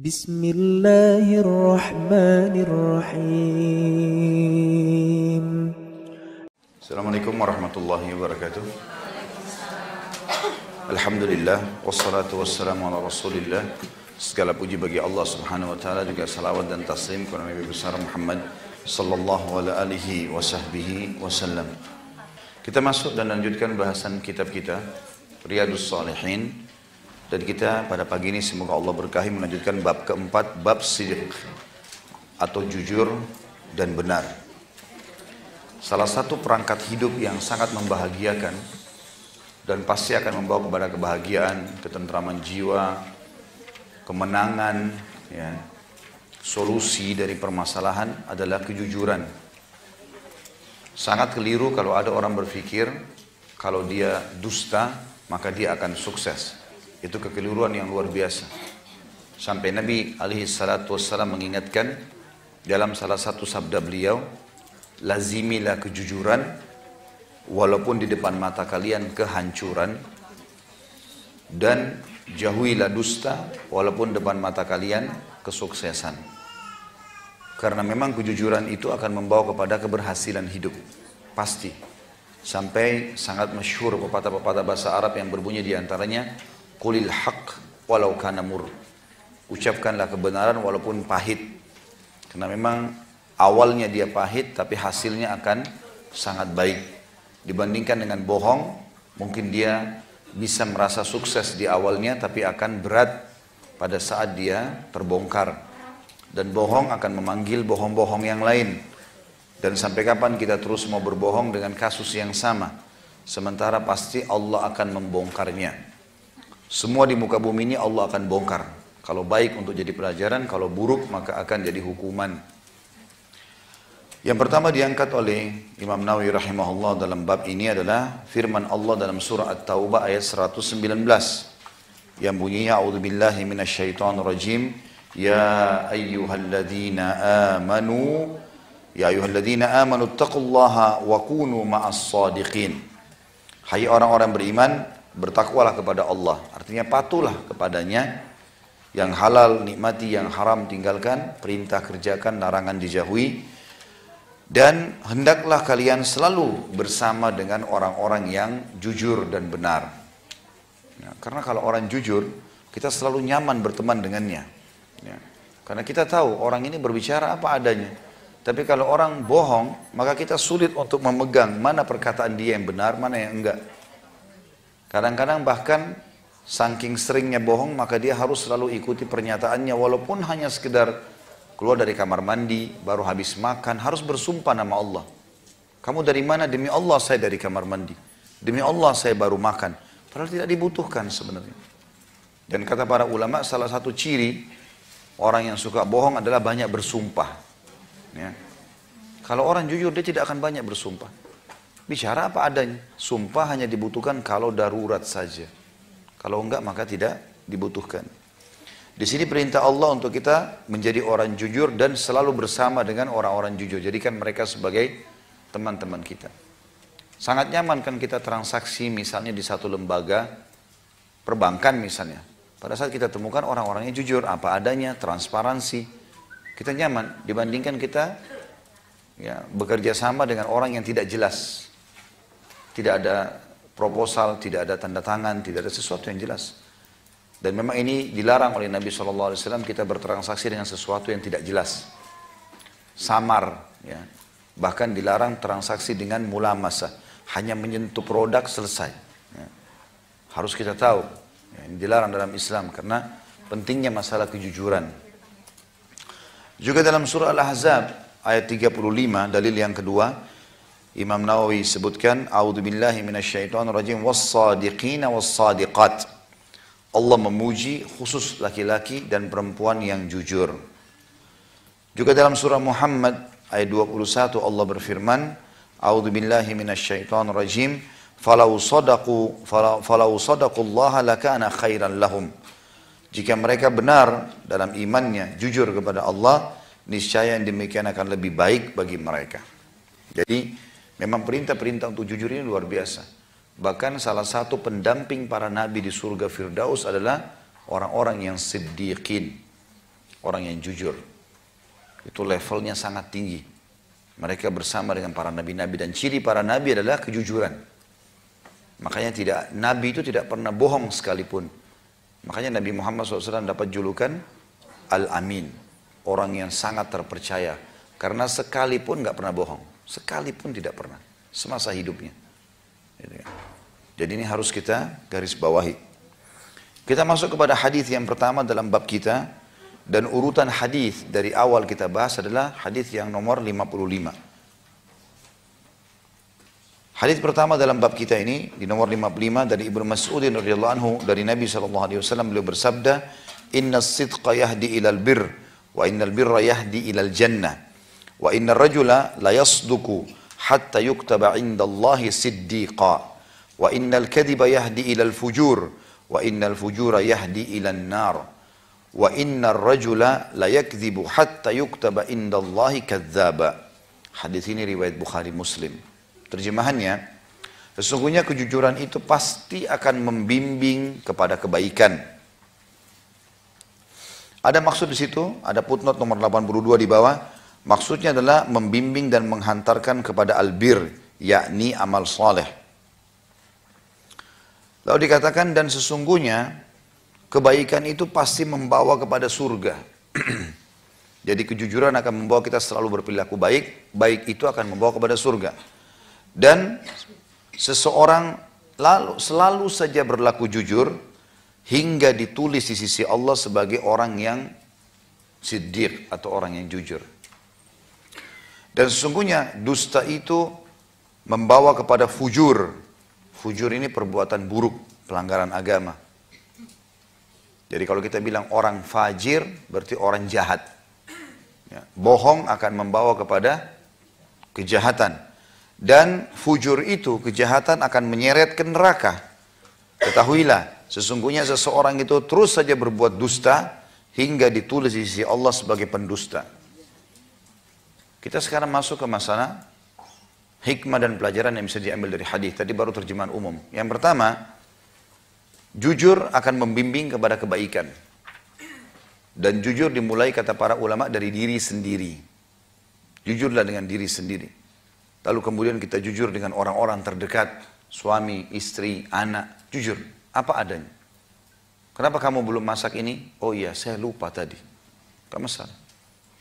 بسم الله الرحمن الرحيم Assalamualaikum warahmatullahi wabarakatuh. Alhamdulillah wassalatu wassalamu ala Rasulillah. Segala puji bagi Allah Subhanahu wa taala juga salawat dan taslim kepada Nabi besar Muhammad sallallahu ala alihi wa sahbihi wasallam. Kita masuk dan lanjutkan bahasan kitab kita Riyadus Salihin dan kita pada pagi ini semoga Allah berkahi melanjutkan bab keempat bab sidq atau jujur dan benar. Salah satu perangkat hidup yang sangat membahagiakan dan pasti akan membawa kepada kebahagiaan, ketentraman jiwa, kemenangan, ya, solusi dari permasalahan adalah kejujuran. Sangat keliru kalau ada orang berpikir kalau dia dusta maka dia akan sukses. Itu kekeliruan yang luar biasa. Sampai Nabi alaihi salatu wassalam mengingatkan dalam salah satu sabda beliau, lazimilah kejujuran walaupun di depan mata kalian kehancuran dan jauhilah dusta walaupun depan mata kalian kesuksesan. Karena memang kejujuran itu akan membawa kepada keberhasilan hidup. Pasti. Sampai sangat masyhur pepatah-pepatah bahasa Arab yang berbunyi di antaranya Kulil haq walau kana mur. Ucapkanlah kebenaran walaupun pahit. Karena memang awalnya dia pahit tapi hasilnya akan sangat baik. Dibandingkan dengan bohong, mungkin dia bisa merasa sukses di awalnya tapi akan berat pada saat dia terbongkar. Dan bohong akan memanggil bohong-bohong yang lain. Dan sampai kapan kita terus mau berbohong dengan kasus yang sama. Sementara pasti Allah akan membongkarnya. Semua di muka bumi ini Allah akan bongkar. Kalau baik untuk jadi pelajaran, kalau buruk maka akan jadi hukuman. Yang pertama diangkat oleh Imam Nawawi rahimahullah dalam bab ini adalah firman Allah dalam surah At-Taubah ayat 119 yang bunyinya a'udzubillahi minasyaitonir rajim ya ayyuhalladzina amanu ya ayyuhalladzina amanu taqullaha wa kunu ma'as sadiqin hai orang-orang beriman bertakwalah kepada Allah artinya patulah kepadanya yang halal nikmati yang haram tinggalkan perintah kerjakan larangan dijauhi dan hendaklah kalian selalu bersama dengan orang-orang yang jujur dan benar. Ya, karena kalau orang jujur, kita selalu nyaman berteman dengannya. Ya, karena kita tahu orang ini berbicara apa adanya. Tapi kalau orang bohong, maka kita sulit untuk memegang mana perkataan dia yang benar, mana yang enggak. Kadang-kadang bahkan saking seringnya bohong, maka dia harus selalu ikuti pernyataannya walaupun hanya sekedar keluar dari kamar mandi, baru habis makan, harus bersumpah nama Allah. Kamu dari mana? Demi Allah saya dari kamar mandi. Demi Allah saya baru makan. Padahal tidak dibutuhkan sebenarnya. Dan kata para ulama, salah satu ciri orang yang suka bohong adalah banyak bersumpah. Ya. Kalau orang jujur, dia tidak akan banyak bersumpah. Bicara apa adanya. Sumpah hanya dibutuhkan kalau darurat saja. Kalau enggak, maka tidak dibutuhkan. Di sini perintah Allah untuk kita menjadi orang jujur dan selalu bersama dengan orang-orang jujur. Jadikan mereka sebagai teman-teman kita. Sangat nyaman kan kita transaksi misalnya di satu lembaga perbankan misalnya. Pada saat kita temukan orang-orangnya jujur, apa adanya, transparansi. Kita nyaman dibandingkan kita ya, bekerja sama dengan orang yang tidak jelas. Tidak ada proposal, tidak ada tanda tangan, tidak ada sesuatu yang jelas. Dan memang ini dilarang oleh Nabi SAW kita bertransaksi dengan sesuatu yang tidak jelas. Samar. Ya. Bahkan dilarang transaksi dengan mula masa. Hanya menyentuh produk selesai. Ya. Harus kita tahu. Ya, ini dilarang dalam Islam karena pentingnya masalah kejujuran. Juga dalam surah Al-Ahzab ayat 35 dalil yang kedua Imam Nawawi sebutkan A'udzubillahi minasyaitonirrajim was-sadiqina was-sadiqat. Allah memuji khusus laki-laki dan perempuan yang jujur. Juga dalam surah Muhammad ayat 21 Allah berfirman, A'udzu billahi minasyaitonir rajim, falau sadaqu falau sadaqullaha lakana khairan lahum. Jika mereka benar dalam imannya, jujur kepada Allah, niscaya yang demikian akan lebih baik bagi mereka. Jadi, memang perintah-perintah untuk jujur ini luar biasa. Bahkan salah satu pendamping para nabi di surga Firdaus adalah orang-orang yang siddiqin. orang yang jujur. Itu levelnya sangat tinggi. Mereka bersama dengan para nabi-nabi dan ciri para nabi adalah kejujuran. Makanya tidak nabi itu tidak pernah bohong sekalipun. Makanya Nabi Muhammad SAW dapat julukan Al-Amin. Orang yang sangat terpercaya. Karena sekalipun nggak pernah bohong. Sekalipun tidak pernah. Semasa hidupnya. Gitu kan. Jadi ini harus kita garis bawahi. Kita masuk kepada hadis yang pertama dalam bab kita dan urutan hadis dari awal kita bahas adalah hadis yang nomor 55. Hadis pertama dalam bab kita ini di nomor 55 dari Ibnu Mas'ud radhiyallahu anhu dari Nabi sallallahu alaihi wasallam beliau bersabda, "Inna sidqa yahdi ilal bir wa innal birra yahdi ilal jannah wa inna rajula la yasduku hatta yuktaba 'inda Allahi siddiqa." Wa innal kadhiba yahdi ilal fujur wa innal fujura yahdi ilal nar. Wa innar rajula la yakdhibu hatta yuktaba indallahi kadzdzaba. Hadis ini riwayat Bukhari Muslim. Terjemahannya, sesungguhnya kejujuran itu pasti akan membimbing kepada kebaikan. Ada maksud di situ, ada footnote nomor 82 di bawah. Maksudnya adalah membimbing dan menghantarkan kepada albir, yakni amal saleh. Lalu dikatakan dan sesungguhnya kebaikan itu pasti membawa kepada surga. Jadi kejujuran akan membawa kita selalu berperilaku baik, baik itu akan membawa kepada surga. Dan seseorang lalu selalu saja berlaku jujur hingga ditulis di sisi Allah sebagai orang yang siddiq atau orang yang jujur. Dan sesungguhnya dusta itu membawa kepada fujur, Fujur ini perbuatan buruk, pelanggaran agama. Jadi kalau kita bilang orang fajir, berarti orang jahat. Ya, bohong akan membawa kepada kejahatan. Dan fujur itu, kejahatan akan menyeret ke neraka. Ketahuilah, sesungguhnya seseorang itu terus saja berbuat dusta, hingga ditulis di sisi Allah sebagai pendusta. Kita sekarang masuk ke masalah hikmah dan pelajaran yang bisa diambil dari hadis. Tadi baru terjemahan umum. Yang pertama, jujur akan membimbing kepada kebaikan. Dan jujur dimulai kata para ulama dari diri sendiri. Jujurlah dengan diri sendiri. Lalu kemudian kita jujur dengan orang-orang terdekat, suami, istri, anak, jujur, apa adanya. Kenapa kamu belum masak ini? Oh iya, saya lupa tadi. Gak masalah.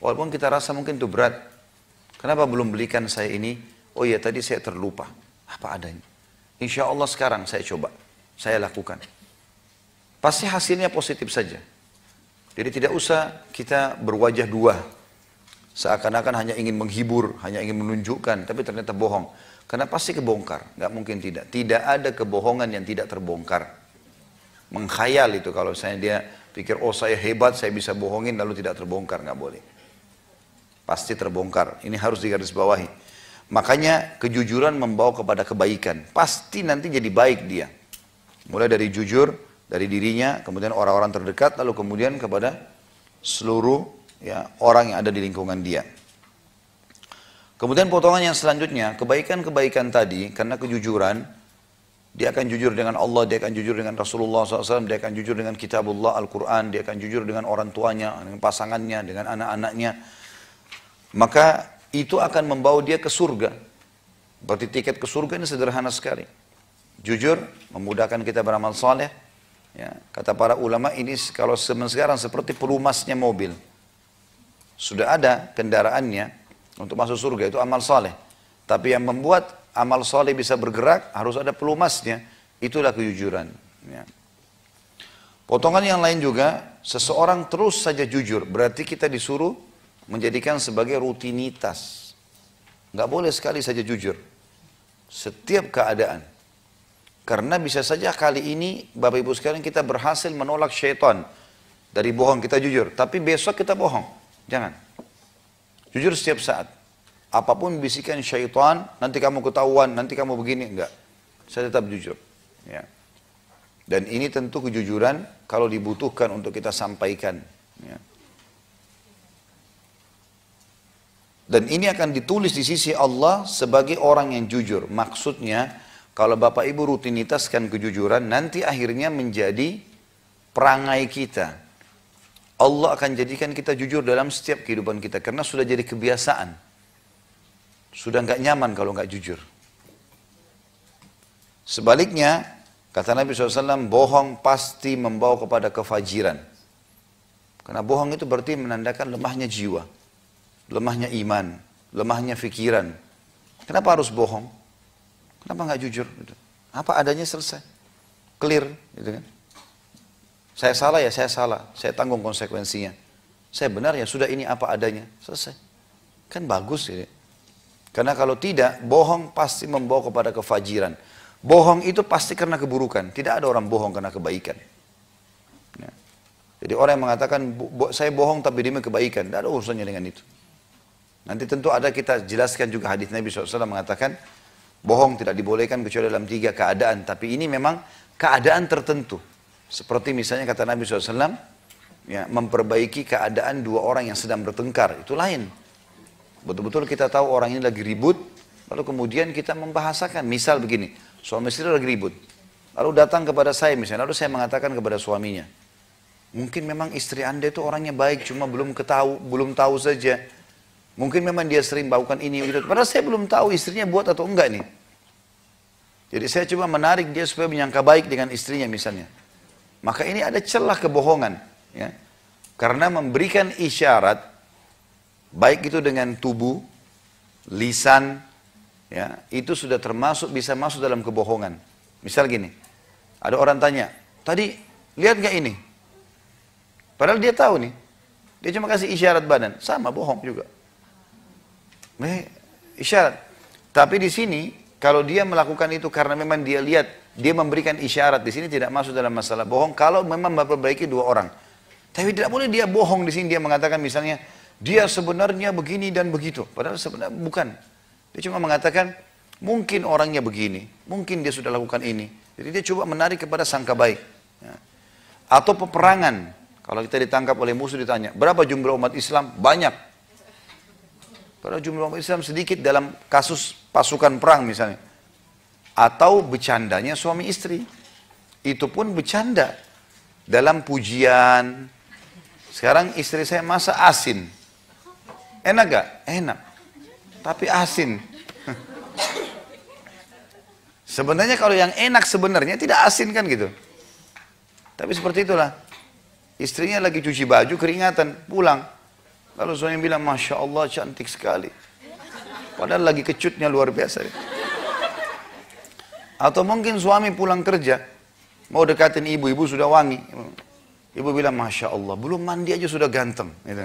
Walaupun kita rasa mungkin itu berat. Kenapa belum belikan saya ini? Oh iya tadi saya terlupa. Apa adanya. Insya Allah sekarang saya coba. Saya lakukan. Pasti hasilnya positif saja. Jadi tidak usah kita berwajah dua. Seakan-akan hanya ingin menghibur, hanya ingin menunjukkan, tapi ternyata bohong. Karena pasti kebongkar, nggak mungkin tidak. Tidak ada kebohongan yang tidak terbongkar. Mengkhayal itu kalau saya dia pikir, oh saya hebat, saya bisa bohongin lalu tidak terbongkar, nggak boleh. Pasti terbongkar. Ini harus digarisbawahi. Makanya kejujuran membawa kepada kebaikan. Pasti nanti jadi baik dia. Mulai dari jujur, dari dirinya, kemudian orang-orang terdekat, lalu kemudian kepada seluruh ya, orang yang ada di lingkungan dia. Kemudian potongan yang selanjutnya, kebaikan-kebaikan tadi, karena kejujuran, dia akan jujur dengan Allah, dia akan jujur dengan Rasulullah SAW, dia akan jujur dengan kitabullah Al-Quran, dia akan jujur dengan orang tuanya, dengan pasangannya, dengan anak-anaknya. Maka itu akan membawa dia ke surga. Berarti tiket ke surga ini sederhana sekali. Jujur, memudahkan kita beramal soleh. Ya, kata para ulama ini kalau sekarang seperti pelumasnya mobil. Sudah ada kendaraannya untuk masuk surga itu amal soleh. Tapi yang membuat amal soleh bisa bergerak harus ada pelumasnya. Itulah kejujuran. Ya. Potongan yang lain juga, seseorang terus saja jujur. Berarti kita disuruh menjadikan sebagai rutinitas. Nggak boleh sekali saja jujur. Setiap keadaan. Karena bisa saja kali ini Bapak Ibu sekalian kita berhasil menolak syaitan. Dari bohong kita jujur. Tapi besok kita bohong. Jangan. Jujur setiap saat. Apa pun bisikan syaitan, nanti kamu ketahuan, nanti kamu begini. Enggak. Saya tetap jujur. Ya. Dan ini tentu kejujuran kalau dibutuhkan untuk kita sampaikan. Ya. Dan ini akan ditulis di sisi Allah sebagai orang yang jujur. Maksudnya, kalau Bapak Ibu rutinitaskan kejujuran, nanti akhirnya menjadi perangai kita. Allah akan jadikan kita jujur dalam setiap kehidupan kita karena sudah jadi kebiasaan. Sudah nggak nyaman kalau nggak jujur. Sebaliknya, kata Nabi SAW, bohong pasti membawa kepada kefajiran. Karena bohong itu berarti menandakan lemahnya jiwa, lemahnya iman, lemahnya fikiran. Kenapa harus bohong? Kenapa nggak jujur? Gitu. Apa adanya selesai, clear, gitu kan? Saya salah ya saya salah, saya tanggung konsekuensinya. Saya benar ya sudah ini apa adanya, selesai. Kan bagus ya. Karena kalau tidak, bohong pasti membawa kepada kefajiran. Bohong itu pasti karena keburukan. Tidak ada orang bohong karena kebaikan. Ya. Jadi orang yang mengatakan, saya bohong tapi demi kebaikan. Tidak ada urusannya dengan itu. Nanti tentu ada kita jelaskan juga hadis Nabi SAW mengatakan, bohong tidak dibolehkan kecuali dalam tiga keadaan. Tapi ini memang keadaan tertentu. Seperti misalnya kata Nabi SAW, ya, memperbaiki keadaan dua orang yang sedang bertengkar. Itu lain. Betul-betul kita tahu orang ini lagi ribut, lalu kemudian kita membahasakan. Misal begini, Suami istri lagi ribut. Lalu datang kepada saya misalnya, lalu saya mengatakan kepada suaminya, mungkin memang istri anda itu orangnya baik, cuma belum ketahu, belum tahu saja. Mungkin memang dia sering melakukan ini, gitu. Padahal saya belum tahu istrinya buat atau enggak nih. Jadi saya coba menarik dia supaya menyangka baik dengan istrinya misalnya. Maka ini ada celah kebohongan. Ya. Karena memberikan isyarat, baik itu dengan tubuh, lisan, ya itu sudah termasuk bisa masuk dalam kebohongan. Misal gini, ada orang tanya, tadi lihat gak ini? Padahal dia tahu nih, dia cuma kasih isyarat badan, sama bohong juga. Isyarat. Tapi di sini kalau dia melakukan itu karena memang dia lihat dia memberikan isyarat di sini tidak masuk dalam masalah bohong kalau memang memperbaiki dua orang. Tapi tidak boleh dia bohong di sini dia mengatakan misalnya dia sebenarnya begini dan begitu. Padahal sebenarnya bukan. Dia cuma mengatakan, mungkin orangnya begini, mungkin dia sudah lakukan ini. Jadi dia coba menarik kepada sangka baik. Ya. Atau peperangan. Kalau kita ditangkap oleh musuh ditanya, berapa jumlah umat Islam? Banyak. Padahal jumlah umat Islam sedikit dalam kasus pasukan perang misalnya. Atau bercandanya suami istri. Itu pun bercanda. Dalam pujian. Sekarang istri saya masak asin. Enak gak? Enak tapi asin. Sebenarnya kalau yang enak sebenarnya tidak asin kan gitu. Tapi seperti itulah. Istrinya lagi cuci baju keringatan, pulang. Lalu suami bilang, Masya Allah cantik sekali. Padahal lagi kecutnya luar biasa. Atau mungkin suami pulang kerja, mau dekatin ibu, ibu sudah wangi. Ibu bilang, Masya Allah, belum mandi aja sudah ganteng. Gitu.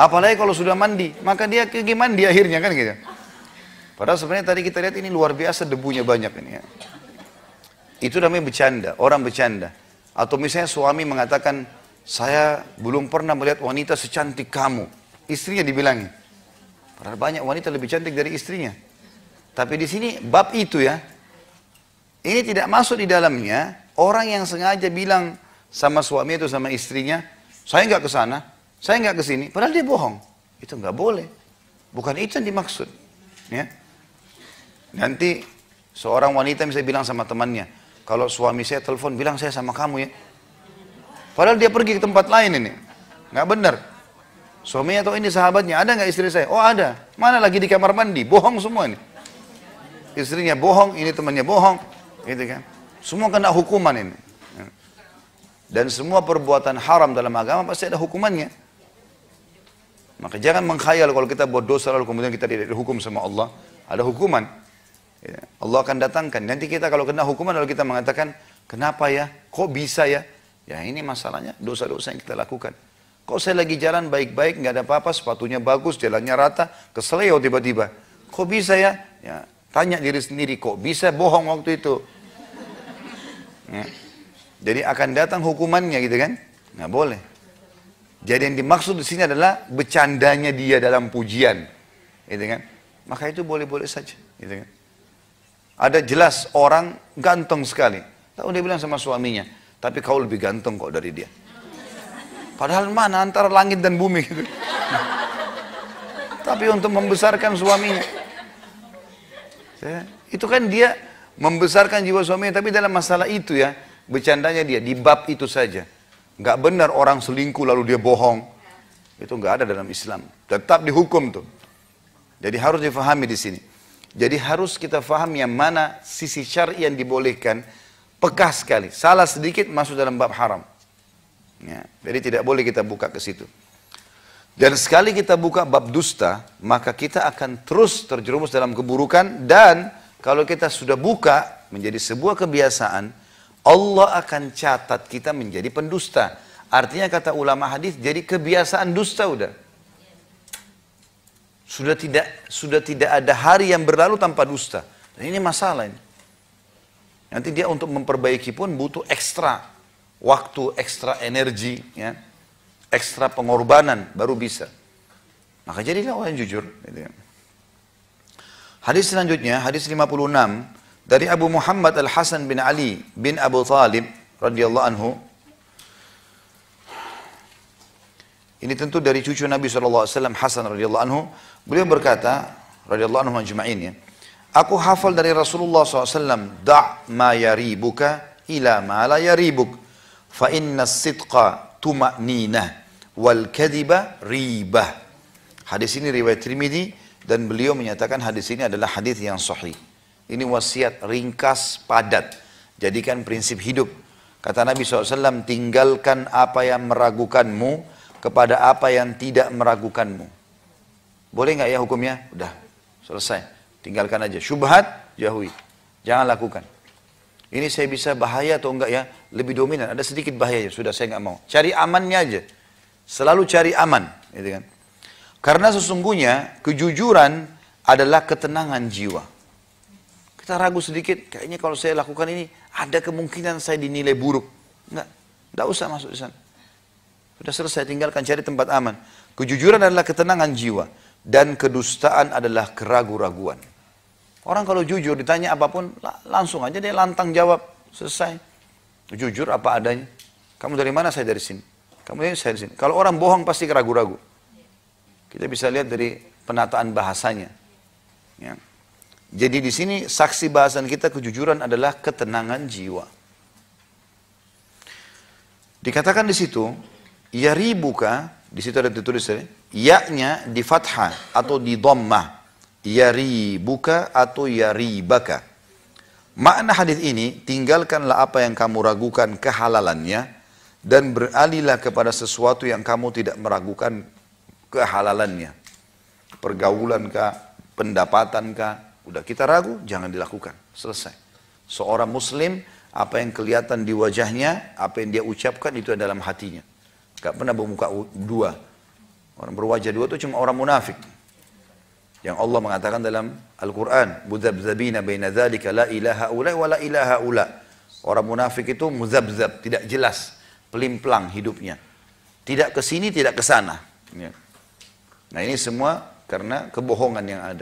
Apalagi kalau sudah mandi, maka dia pergi mandi akhirnya kan gitu. Padahal sebenarnya tadi kita lihat ini luar biasa debunya banyak ini ya. Itu namanya bercanda, orang bercanda. Atau misalnya suami mengatakan, saya belum pernah melihat wanita secantik kamu. Istrinya dibilangi. Padahal banyak wanita lebih cantik dari istrinya. Tapi di sini bab itu ya, ini tidak masuk di dalamnya orang yang sengaja bilang sama suami itu sama istrinya, saya nggak ke sana, saya nggak ke sini, padahal dia bohong. Itu nggak boleh. Bukan itu yang dimaksud. Ya. Nanti seorang wanita bisa bilang sama temannya, kalau suami saya telepon bilang saya sama kamu ya. Padahal dia pergi ke tempat lain ini. Nggak benar. Suaminya atau ini sahabatnya, ada nggak istri saya? Oh ada. Mana lagi di kamar mandi? Bohong semua ini. Istrinya bohong, ini temannya bohong. Gitu kan. Semua kena hukuman ini. Dan semua perbuatan haram dalam agama pasti ada hukumannya. Maka jangan mengkhayal kalau kita buat dosa lalu kemudian kita tidak dihukum sama Allah. Ada hukuman. Ya, Allah akan datangkan. Nanti kita kalau kena hukuman lalu kita mengatakan, kenapa ya? Kok bisa ya? Ya ini masalahnya dosa-dosa yang kita lakukan. Kok saya lagi jalan baik-baik, nggak ada apa-apa, sepatunya bagus, jalannya rata, keseleo tiba-tiba. Kok bisa ya? Ya, tanya diri sendiri, kok bisa bohong waktu itu? Ya. Jadi akan datang hukumannya gitu kan? Nggak boleh. Jadi yang dimaksud di sini adalah bercandanya dia dalam pujian, gitu kan? Maka itu boleh-boleh saja, gitu kan? Ada jelas orang ganteng sekali. Tahu dia bilang sama suaminya, tapi kau lebih ganteng kok dari dia. Padahal mana antara langit dan bumi gitu. tapi untuk membesarkan suaminya. Ya, itu kan dia membesarkan jiwa suaminya, tapi dalam masalah itu ya, bercandanya dia di bab itu saja. nggak benar orang selingkuh lalu dia bohong. Itu nggak ada dalam Islam. Tetap dihukum tuh. Jadi harus difahami di sini. Jadi harus kita faham yang mana sisi syar'i yang dibolehkan pekah sekali. Salah sedikit masuk dalam bab haram. Ya, jadi tidak boleh kita buka ke situ. Dan sekali kita buka bab dusta, maka kita akan terus terjerumus dalam keburukan dan kalau kita sudah buka menjadi sebuah kebiasaan, Allah akan catat kita menjadi pendusta. Artinya kata ulama hadis jadi kebiasaan dusta udah. Sudah tidak sudah tidak ada hari yang berlalu tanpa dusta. Dan ini masalah ini. Nanti dia untuk memperbaiki pun butuh ekstra waktu, ekstra energi, ya, ekstra pengorbanan baru bisa. Maka jadilah orang yang jujur. Gitu ya. Hadis selanjutnya, hadis 56 dari Abu Muhammad Al Hasan bin Ali bin Abu Talib radhiyallahu anhu. Ini tentu dari cucu Nabi SAW Hasan radhiyallahu anhu. Beliau berkata radhiyallahu anhu majma'in ya. Aku hafal dari Rasulullah SAW. Da' ma yaribuka ila ma la yaribuk. Fa inna sidqa tuma'ninah wal kadiba ribah. Hadis ini riwayat Trimidi dan beliau menyatakan hadis ini adalah hadis yang sahih. Ini wasiat ringkas padat. Jadikan prinsip hidup. Kata Nabi SAW, tinggalkan apa yang meragukanmu kepada apa yang tidak meragukanmu. Boleh nggak ya hukumnya? Udah, selesai. Tinggalkan aja. Syubhat, jauhi. Jangan lakukan. Ini saya bisa bahaya atau enggak ya? Lebih dominan. Ada sedikit bahaya. Sudah saya nggak mau. Cari amannya aja. Selalu cari aman. Gitu kan. Karena sesungguhnya kejujuran adalah ketenangan jiwa. Kita ragu sedikit, kayaknya kalau saya lakukan ini ada kemungkinan saya dinilai buruk. Enggak, enggak usah masuk di sana. Sudah selesai, tinggalkan cari tempat aman. Kejujuran adalah ketenangan jiwa. Dan kedustaan adalah keragu-raguan. Orang kalau jujur ditanya apa pun, langsung aja dia lantang jawab. Selesai. Jujur apa adanya. Kamu dari mana? Saya dari sini. Kamu dari saya dari sini. Kalau orang bohong pasti keragu-ragu. Kita bisa lihat dari penataan bahasanya. Ya. Jadi di sini saksi bahasan kita kejujuran adalah ketenangan jiwa. Dikatakan di situ, ya ribuka, di situ ada ditulis ya-nya di fathah atau di dhammah. Ya ribuka atau ya ribaka. Makna hadis ini, tinggalkanlah apa yang kamu ragukan kehalalannya dan beralihlah kepada sesuatu yang kamu tidak meragukan kehalalannya. Pergaulan kah, pendapatan kah, udah kita ragu, jangan dilakukan. Selesai. Seorang muslim, apa yang kelihatan di wajahnya, apa yang dia ucapkan itu dalam hatinya. Gak pernah bermuka dua. Orang berwajah dua itu cuma orang munafik. Yang Allah mengatakan dalam Al-Quran, Muzabzabina baina dhalika la ilaha ula wa la ilaha ula. Orang munafik itu muzabzab, tidak jelas, pelimplang hidupnya. Tidak ke sini, tidak ke sana. Ya. Nah ini semua karena kebohongan yang ada.